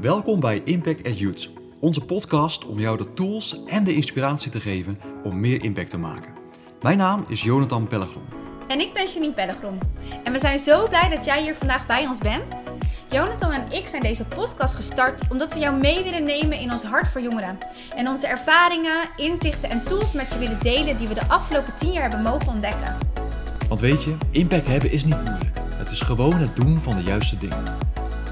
Welkom bij Impact at Youth, onze podcast om jou de tools en de inspiratie te geven om meer impact te maken. Mijn naam is Jonathan Pellegrom. En ik ben Janine Pellegrom. En we zijn zo blij dat jij hier vandaag bij ons bent. Jonathan en ik zijn deze podcast gestart omdat we jou mee willen nemen in ons hart voor jongeren. En onze ervaringen, inzichten en tools met je willen delen die we de afgelopen tien jaar hebben mogen ontdekken. Want weet je, impact hebben is niet moeilijk. Het is gewoon het doen van de juiste dingen.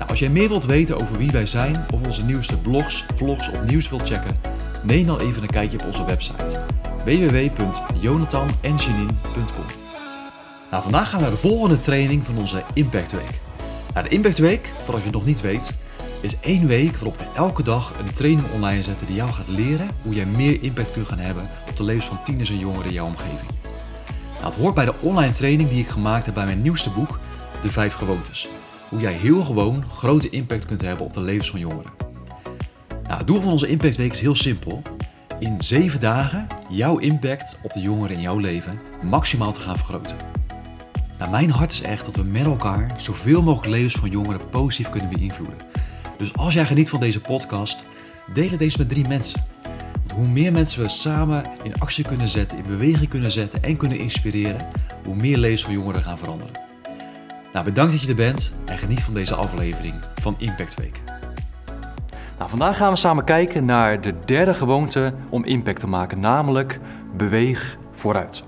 Als jij meer wilt weten over wie wij zijn of onze nieuwste blogs, vlogs of nieuws wilt checken, neem dan even een kijkje op onze website www.jonathanenjanine.com. Nou, vandaag gaan we naar de volgende training van onze Impact Week. Nou, de Impact Week, voor als je het nog niet weet, is één week waarop we elke dag een training online zetten die jou gaat leren hoe jij meer impact kunt gaan hebben op de levens van tieners en jongeren in jouw omgeving. Nou, het hoort bij de online training die ik gemaakt heb bij mijn nieuwste boek, De Vijf Gewoontes. Hoe jij heel gewoon grote impact kunt hebben op de levens van jongeren. Nou, het doel van onze Impact Week is heel simpel. In zeven dagen jouw impact op de jongeren in jouw leven maximaal te gaan vergroten. Nou, mijn hart is echt dat we met elkaar zoveel mogelijk levens van jongeren positief kunnen beïnvloeden. Dus als jij geniet van deze podcast, deel deze met drie mensen. Want hoe meer mensen we samen in actie kunnen zetten, in beweging kunnen zetten en kunnen inspireren, hoe meer levens van jongeren gaan veranderen. Nou, bedankt dat je er bent en geniet van deze aflevering van Impact Week. Nou, vandaag gaan we samen kijken naar de derde gewoonte om impact te maken, namelijk beweeg vooruit.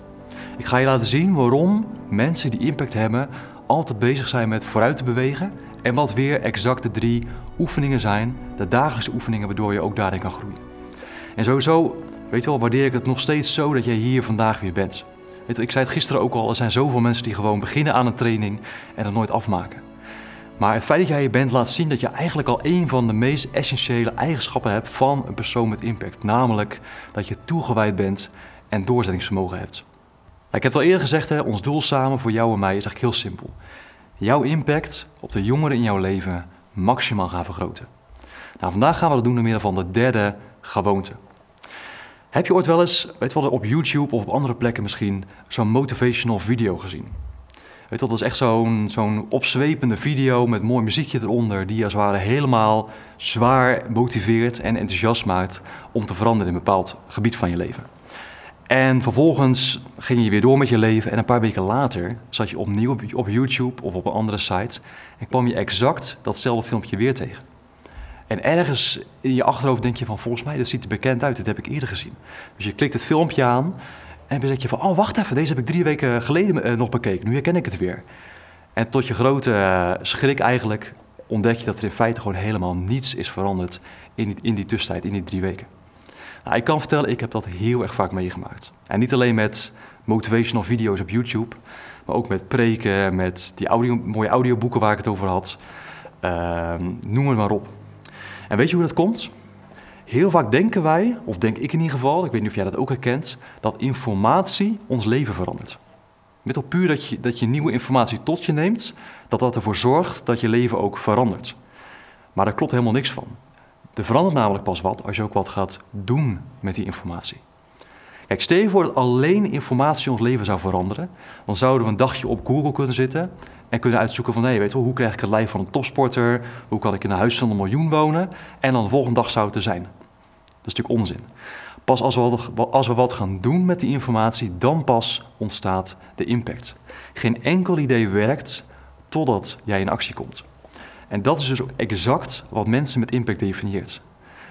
Ik ga je laten zien waarom mensen die impact hebben altijd bezig zijn met vooruit te bewegen en wat weer exact de drie oefeningen zijn, de dagelijkse oefeningen waardoor je ook daarin kan groeien. En sowieso, weet je wel, waardeer ik het nog steeds zo dat jij hier vandaag weer bent. Je, ik zei het gisteren ook al, er zijn zoveel mensen die gewoon beginnen aan een training en het nooit afmaken. Maar het feit dat jij hier bent laat zien dat je eigenlijk al een van de meest essentiële eigenschappen hebt van een persoon met impact. Namelijk dat je toegewijd bent en doorzettingsvermogen hebt. Ik heb het al eerder gezegd, hè, ons doel samen voor jou en mij is eigenlijk heel simpel. Jouw impact op de jongeren in jouw leven maximaal gaan vergroten. Nou, vandaag gaan we dat doen door middel van de derde gewoonte. Heb je ooit wel eens, weet wel, op YouTube of op andere plekken misschien, zo'n motivational video gezien? Weet wel, dat is echt zo'n zo'n opzwepende video met mooi muziekje eronder, die als het ware helemaal zwaar motiveert en enthousiast maakt om te veranderen in een bepaald gebied van je leven. En vervolgens ging je weer door met je leven en een paar weken later zat je opnieuw op, op YouTube of op een andere site en kwam je exact datzelfde filmpje weer tegen. En ergens in je achterhoofd denk je van volgens mij, dat ziet er bekend uit, dit heb ik eerder gezien. Dus je klikt het filmpje aan en dan denk je van, oh wacht even, deze heb ik drie weken geleden eh, nog bekeken, nu herken ik het weer. En tot je grote eh, schrik eigenlijk ontdek je dat er in feite gewoon helemaal niets is veranderd in die, in die tussentijd, in die drie weken. Nou, ik kan vertellen, ik heb dat heel erg vaak meegemaakt. En niet alleen met motivational video's op YouTube, maar ook met preken, met die audio, mooie audioboeken waar ik het over had. Ehm, noem het maar op. En weet je hoe dat komt? Heel vaak denken wij, of denk ik in ieder geval, ik weet niet of jij dat ook herkent, dat informatie ons leven verandert. Met al puur dat je, dat je nieuwe informatie tot je neemt, dat dat ervoor zorgt dat je leven ook verandert. Maar daar klopt helemaal niks van. Er verandert namelijk pas wat als je ook wat gaat doen met die informatie. Kijk, stel je voor dat alleen informatie ons leven zou veranderen, dan zouden we een dagje op Google kunnen zitten en kunnen uitzoeken van, hé, weet wel, hoe krijg ik het lijf van een topsporter? Hoe kan ik in een huis van een miljoen wonen? En dan de volgende dag zou het er zijn. Dat is natuurlijk onzin. Pas als we, wat, als we wat gaan doen met die informatie, dan pas ontstaat de impact. Geen enkel idee werkt totdat jij in actie komt. En dat is dus exact wat mensen met impact definieert.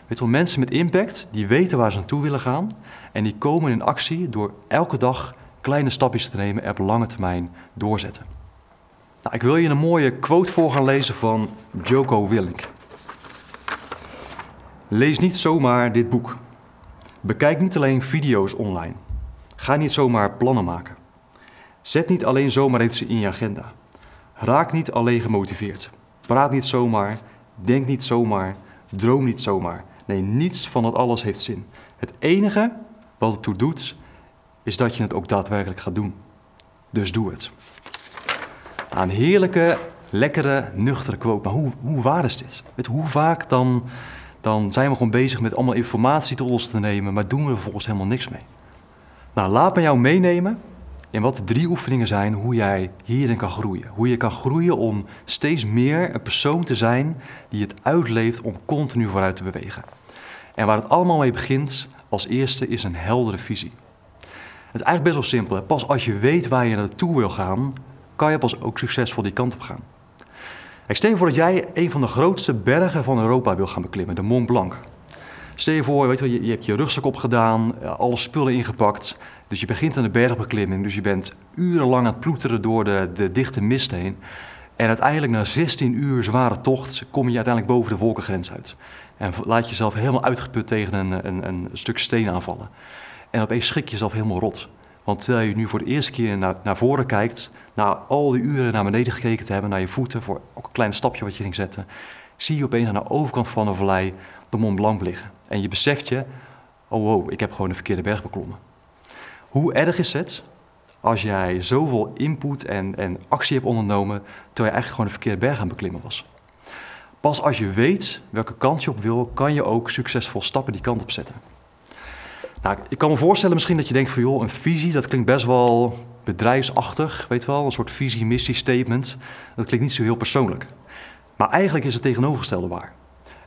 Weet je mensen met impact, die weten waar ze naartoe willen gaan en die komen in actie door elke dag kleine stapjes te nemen en op lange termijn doorzetten. Nou, ik wil je een mooie quote voor gaan lezen van Joko Willink. Lees niet zomaar dit boek. Bekijk niet alleen video's online. Ga niet zomaar plannen maken. Zet niet alleen zomaar iets in je agenda. Raak niet alleen gemotiveerd. Praat niet zomaar. Denk niet zomaar. Droom niet zomaar. Nee, niets van dat alles heeft zin. Het enige wat het toe doet, is dat je het ook daadwerkelijk gaat doen. Dus doe het. Een heerlijke, lekkere, nuchtere quote. Maar hoe, hoe waar is dit? Weet, hoe vaak dan, dan zijn we gewoon bezig met allemaal informatie tot ons te nemen, maar doen we er vervolgens helemaal niks mee? Nou, laat me jou meenemen in wat de drie oefeningen zijn hoe jij hierin kan groeien. Hoe je kan groeien om steeds meer een persoon te zijn die het uitleeft om continu vooruit te bewegen. En waar het allemaal mee begint, als eerste, is een heldere visie. Het is eigenlijk best wel simpel. Pas als je weet waar je naartoe wil gaan, kan je pas ook succesvol die kant op gaan. Ik stel je voor dat jij een van de grootste bergen van Europa wil gaan beklimmen, de Mont Blanc. Stel je voor, je, je hebt je rugzak opgedaan, alle spullen ingepakt. Dus je begint aan de bergbeklimming. Dus je bent urenlang aan het ploeteren door de, de dichte mist heen. En uiteindelijk na 16 uur zware tocht kom je uiteindelijk boven de wolkengrens uit. En laat jezelf helemaal uitgeput tegen een, een, een stuk steen aanvallen. En opeens schrik je jezelf helemaal rot. Want terwijl je nu voor de eerste keer naar, naar voren kijkt, na al die uren naar beneden gekeken te hebben, naar je voeten, voor ook een klein stapje wat je ging zetten, zie je opeens aan de overkant van de vallei de Mont Blanc liggen. En je beseft je, oh wow, ik heb gewoon een verkeerde berg beklommen. Hoe erg is het als jij zoveel input en, en actie hebt ondernomen, terwijl je eigenlijk gewoon een verkeerde berg aan beklimmen was? Pas als je weet welke kant je op wil, kan je ook succesvol stappen die kant op zetten. Nou, ik kan me voorstellen misschien dat je denkt van joh, een visie, dat klinkt best wel bedrijfsachtig, weet wel, een soort visie, missie, statement. Dat klinkt niet zo heel persoonlijk. Maar eigenlijk is het tegenovergestelde waar.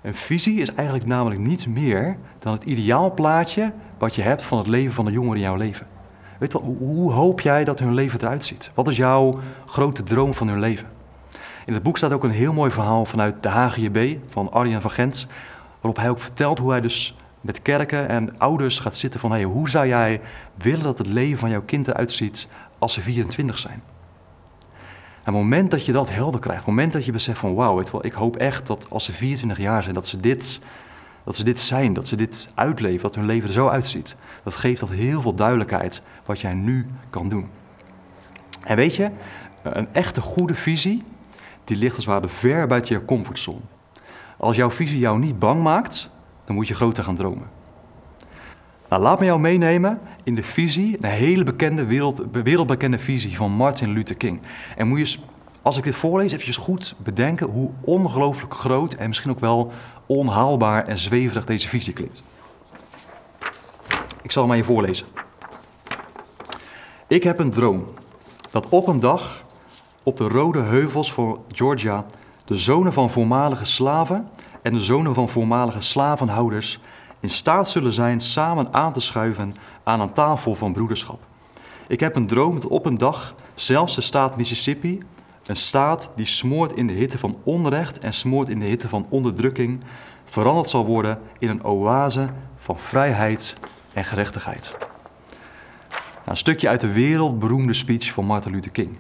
Een visie is eigenlijk namelijk niets meer dan het ideaalplaatje wat je hebt van het leven van de jongeren in jouw leven. Weet wel, hoe hoop jij dat hun leven eruit ziet? Wat is jouw grote droom van hun leven? In het boek staat ook een heel mooi verhaal vanuit de HGB van Arjen van Gent, waarop hij ook vertelt hoe hij dus met kerken en ouders gaat zitten van hey, hoe zou jij willen dat het leven van jouw kind eruit ziet als ze 24 zijn? En het moment dat je dat helder krijgt, het moment dat je beseft van wauw, ik hoop echt dat als ze 24 jaar zijn, dat ze dit, dat ze dit zijn, dat ze dit uitleven, dat hun leven er zo uitziet. Dat geeft dat heel veel duidelijkheid wat jij nu kan doen. En weet je, een echte goede visie, die ligt als het ver buiten je comfortzone. Als jouw visie jou niet bang maakt, dan moet je groter gaan dromen. Nou, laat me jou meenemen in de visie, een hele bekende, wereld, wereldbekende visie van Martin Luther King. En moet je, als ik dit voorlees, eventjes goed bedenken hoe ongelooflijk groot en misschien ook wel onhaalbaar en zweverig deze visie klinkt. Ik zal hem aan je voorlezen. Ik heb een droom dat op een dag op de rode heuvels van Georgia de zonen van voormalige slaven en de zonen van voormalige slavenhouders in staat zullen zijn samen aan te schuiven aan een tafel van broederschap. Ik heb een droom dat op een dag zelfs de staat Mississippi, een staat die smoort in de hitte van onrecht en smoort in de hitte van onderdrukking, veranderd zal worden in een oase van vrijheid en gerechtigheid. Nou, een stukje uit de wereldberoemde speech van Martin Luther King.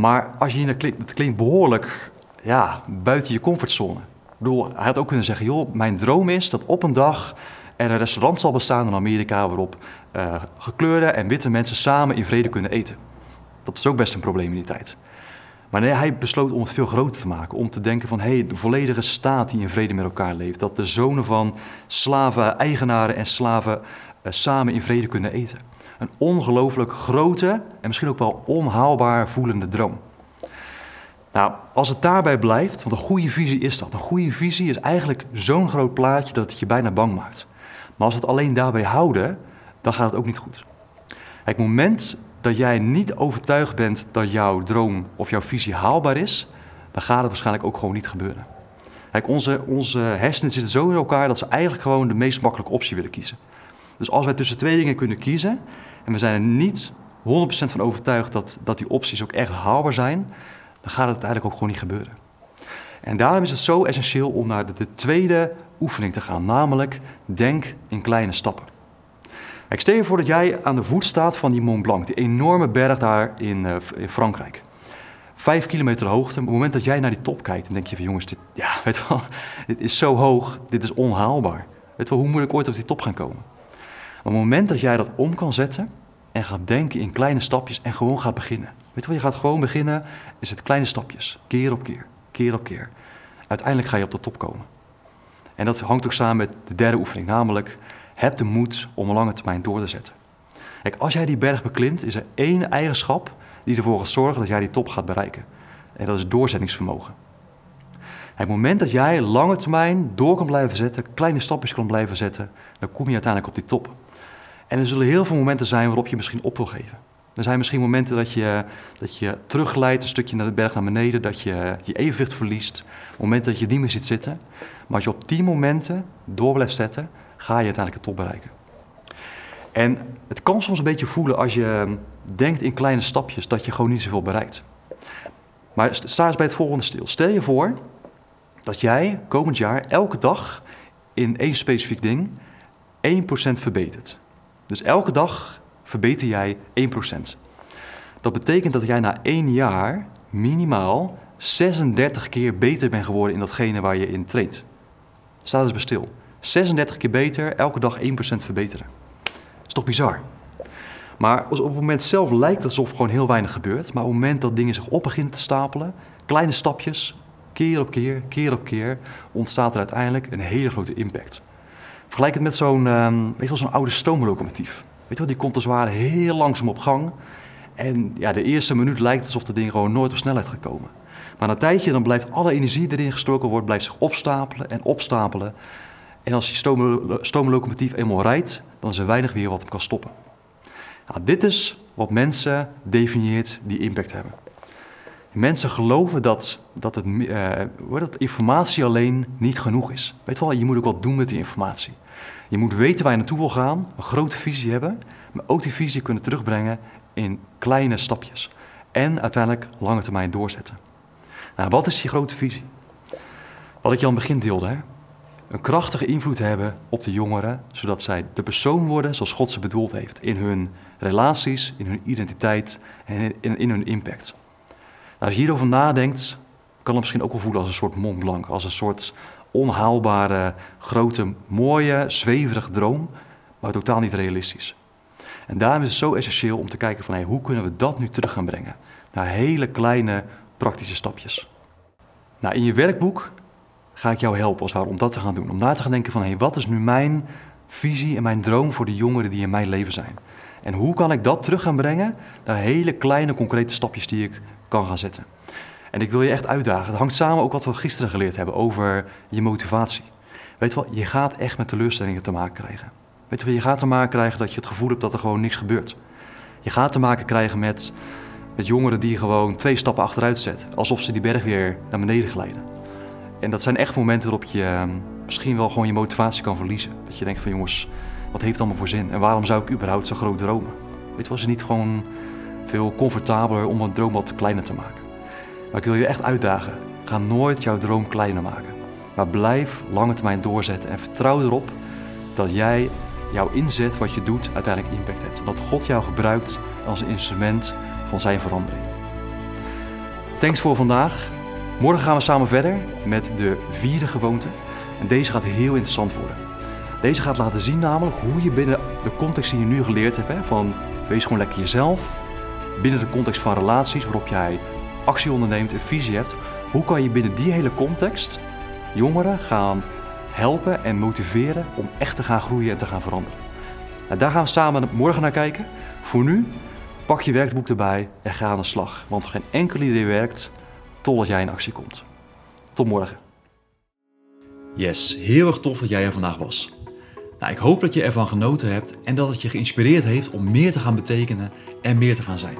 Maar als je naar klinkt, het klinkt behoorlijk ja, buiten je comfortzone bedoel, hij had ook kunnen zeggen, joh, mijn droom is dat op een dag er een restaurant zal bestaan in Amerika waarop uh, gekleurde en witte mensen samen in vrede kunnen eten. Dat is ook best een probleem in die tijd. Maar hij besloot om het veel groter te maken. Om te denken van, hey, de volledige staat die in vrede met elkaar leeft. Dat de zonen van slaven, eigenaren en slaven uh, samen in vrede kunnen eten. Een ongelooflijk grote en misschien ook wel onhaalbaar voelende droom. Nou, als het daarbij blijft, want een goede visie is dat. Een goede visie is eigenlijk zo'n groot plaatje dat het je bijna bang maakt. Maar als we het alleen daarbij houden, dan gaat het ook niet goed. Het moment dat jij niet overtuigd bent dat jouw droom of jouw visie haalbaar is, dan gaat het waarschijnlijk ook gewoon niet gebeuren. Kijk, onze, onze hersenen zitten zo in elkaar dat ze eigenlijk gewoon de meest makkelijke optie willen kiezen. Dus als wij tussen twee dingen kunnen kiezen en we zijn er niet 100% van overtuigd dat, dat die opties ook echt haalbaar zijn, dan gaat het eigenlijk ook gewoon niet gebeuren. En daarom is het zo essentieel om naar de, tweede oefening te gaan, namelijk denk in kleine stappen. Ik stel je voor dat jij aan de voet staat van die Mont Blanc, die enorme berg daar in, uh, in Frankrijk. Vijf kilometer hoogte. Op het moment dat jij naar die top kijkt, dan denk je van jongens, dit, ja, weet wel, dit is zo hoog, dit is onhaalbaar. Weet wel, hoe moet ik ooit op die top gaan komen? Op het moment dat jij dat om kan zetten en gaat denken in kleine stapjes en gewoon gaat beginnen. Weet je wat, je gaat gewoon beginnen, is het kleine stapjes, keer op keer, keer op keer. Uiteindelijk ga je op de top komen. En dat hangt ook samen met de derde oefening, namelijk heb de moed om een lange termijn door te zetten. Kijk, als jij die berg beklimt, is er één eigenschap die ervoor gaat zorgen dat jij die top gaat bereiken. En dat is doorzettingsvermogen. Het moment dat jij lange termijn door kan blijven zetten, kleine stapjes kan blijven zetten, dan kom je uiteindelijk op die top. En er zullen heel veel momenten zijn waarop je misschien op wil geven. Er zijn misschien momenten dat je, dat je terugglijdt, een stukje naar de berg naar beneden, dat je je evenwicht verliest. Momenten dat je niet meer ziet zitten. Maar als je op die momenten door blijft zetten, ga je uiteindelijk de top bereiken. En het kan soms een beetje voelen als je denkt in kleine stapjes dat je gewoon niet zoveel bereikt. Maar sta eens bij het volgende stil. Stel je voor dat jij komend jaar elke dag in één specifiek ding 1% verbetert. Dus elke dag verbeter jij 1%. Dat betekent dat jij na één jaar minimaal 36 keer beter bent geworden in datgene waar je in traint. Sta eens bij stil. 36 keer beter, elke dag 1% verbeteren. Dat is toch bizar? Maar op het moment zelf lijkt het alsof er gewoon heel weinig gebeurt. Maar op het moment dat dingen zich op beginnen te stapelen, kleine stapjes, keer op keer, keer op keer, ontstaat er uiteindelijk een hele grote impact. Vergelijk het met zo'n wel, zo'n oude stoomlocomotief. Weet je wel, die komt als het ware heel langzaam op gang. En ja, de eerste minuut lijkt alsof het ding gewoon nooit op snelheid gaat komen. Maar na een tijdje dan blijft alle energie erin gestoken wordt, blijft zich opstapelen en opstapelen. En als die stoomlocomotief eenmaal rijdt, dan is er weinig weer wat hem kan stoppen. Nou, dit is wat mensen definieert die impact hebben. Mensen geloven dat, dat, het, uh, dat informatie alleen niet genoeg is. Weet wel, je moet ook wat doen met die informatie. Je moet weten waar je naartoe wil gaan, een grote visie hebben, maar ook die visie kunnen terugbrengen in kleine stapjes. En uiteindelijk lange termijn doorzetten. Nou, wat is die grote visie? Wat ik je aan het begin deelde, hè? een krachtige invloed hebben op de jongeren, zodat zij de persoon worden zoals God ze bedoeld heeft in hun relaties, in hun identiteit en in hun impact. Als je hierover nadenkt, kan het misschien ook wel voelen als een soort Mont Blanc, als een soort onhaalbare, grote, mooie, zweverige droom, maar totaal niet realistisch. En daarom is het zo essentieel om te kijken van hey, hoe kunnen we dat nu terug gaan brengen naar hele kleine praktische stapjes. Nou, in je werkboek ga ik jou helpen als het om dat te gaan doen. Om na te gaan denken van, hey, wat is nu mijn visie en mijn droom voor de jongeren die in mijn leven zijn? En hoe kan ik dat terug gaan brengen naar hele kleine, concrete stapjes die ik kan gaan zetten? En ik wil je echt uitdagen. Het hangt samen ook wat we gisteren geleerd hebben over je motivatie. Weet je wel, je gaat echt met teleurstellingen te maken krijgen. Weet je je gaat te maken krijgen dat je het gevoel hebt dat er gewoon niks gebeurt. Je gaat te maken krijgen met, met jongeren die gewoon twee stappen achteruit zetten. Alsof ze die berg weer naar beneden glijden. En dat zijn echt momenten waarop je ehm, misschien wel gewoon je motivatie kan verliezen. Dat je denkt van jongens, wat heeft het allemaal voor zin? En waarom zou ik überhaupt zo groot dromen? Weet je, was niet gewoon veel comfortabeler om een droom wat kleiner te maken? Maar ik wil je echt uitdagen. Ga nooit jouw droom kleiner maken. Maar blijf lange termijn doorzetten en vertrouw erop dat jij jouw inzet, wat je doet, uiteindelijk impact hebt. Dat God jou gebruikt als een instrument van zijn verandering. Thanks voor vandaag. Morgen gaan we samen verder met de vierde gewoonte. En deze gaat heel interessant worden. Deze gaat laten zien namelijk hoe je binnen de context die je nu geleerd hebt, hè, van wees gewoon lekker jezelf, binnen de context van relaties waarop jij actie onderneemt en visie hebt, hoe kan je binnen die hele context jongeren gaan helpen en motiveren om echt te gaan groeien en te gaan veranderen. Nou, daar gaan we samen morgen naar kijken. Voor nu, pak je werkboek erbij en ga aan de slag. Want geen enkel idee werkt totdat jij in actie komt. Tot morgen. Yes, heel erg tof dat jij er vandaag was. Nou, ik hoop dat je ervan genoten hebt en dat het je geïnspireerd heeft om meer te gaan betekenen en meer te gaan zijn.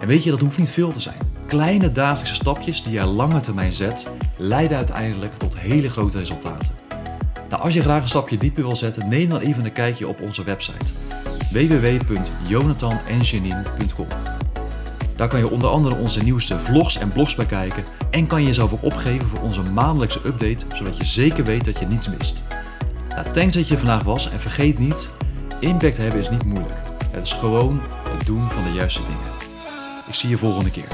En weet je, dat hoeft niet veel te zijn. Kleine dagelijkse stapjes die je lange termijn zet, leiden uiteindelijk tot hele grote resultaten. Nou, als je graag een stapje dieper wil zetten, neem dan even een kijkje op onze website www.jonathanenjanine.com. Daar kan je onder andere onze nieuwste vlogs en blogs bekijken en kan je jezelf ook opgeven voor onze maandelijkse update, zodat je zeker weet dat je niets mist. Nou, thanks dat je vandaag was en vergeet niet, impact hebben is niet moeilijk. Het is gewoon het doen van de juiste dingen. Ik zie je volgende keer.